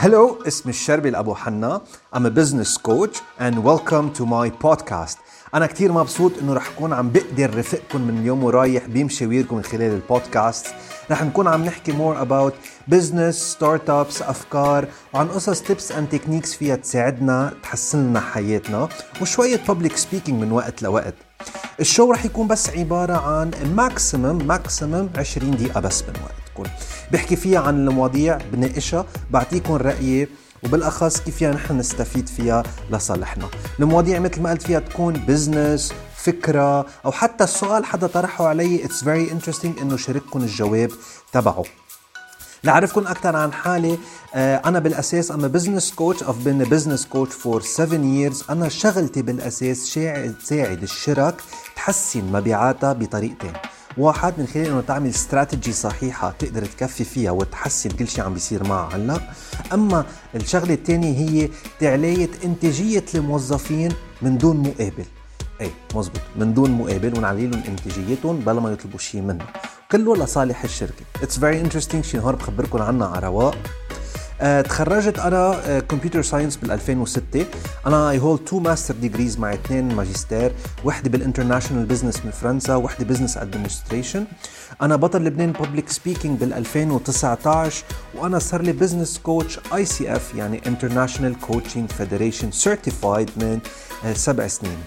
Hello, اسمي شربل أبو حنا. I'm a business coach and welcome to my podcast. أنا كتير مبسوط إنه رح أكون عم بقدر رفقكم من اليوم ورايح بمشاويركم من خلال البودكاست. رح نكون عم نحكي more about business, startups, أفكار وعن قصص tips and techniques فيها تساعدنا تحسن لنا حياتنا وشوية public speaking من وقت لوقت. ال show رح يكون بس عبارة عن maximum maximum 20 دقيقة بس من وقتكم بحكي فيها عن المواضيع بناقشها بعطيكم رأيي وبالأخص كيف فينا نحن نستفيد فيها لصالحنا. المواضيع مثل ما قلت فيها تكون بزنس فكرة أو حتى السؤال حدا طرحه علي it's very interesting إنه شارككم الجواب تبعه. لأعرفكم أكثر عن حالي أنا بالأساس business coach. I've been a business coach for seven years. أنا شغلتي بالأساس ساعد الشرك تحسن مبيعاتها بطريقتين. واحد من خلال إنه تعمل استراتيجي صحيحة تقدر تكفي فيها وتحسن كل شيء عم بيصير معها. هلا أما الشغلة الثانية هي تعلية إنتاجية الموظفين من دون مقابل. إيه مزبوط من دون مقابل ونعلي لهم إنتاجيتهم بلا ما يطلبوا شيء منا كله لصالح الشركة. it's very interesting شيء نهار بخبركم عنها على رواق. تخرجت أنا computer science بال 2006 أنا I hold two master degrees مع اثنين ماجستير وحدة بال international business من فرنسا وحدة business administration أنا بطل لبنان public speaking بال 2019 وأنا صار لي business coach ICF يعني International Coaching Federation certified من أه سبع سنين.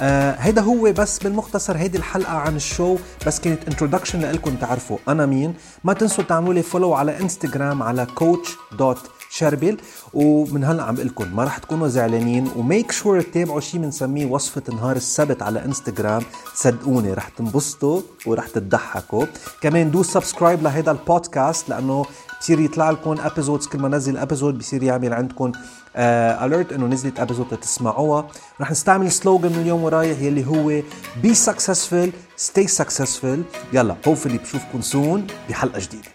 آه هيدا هو بس بالمختصر هيدي الحلقة عن ال show بس كانت introduction لكم تعرفوا أنا مين. ما تنسوا تعملوا لي follow على انستغرام على coach dot شربل ومن هلأ عم قلكم ما رح تكونوا زعلانين و make sure تتابعوا شيء بنسميه وصفة نهار السبت على انستغرام صدقوني رح تنبسطوا ورح تضحكوا. كمان do subscribe لهيدا البودكاست لأنه بصير يطلع لكم episodes كل ما نزل episode بصير يعمل عندكم alert uh, إنه نزلت episode تسمعوها. رح نستعمل slogan من اليوم ورايح يلي هو be successful stay successful يلا hopefully بشوفكم soon بحلقة جديدة.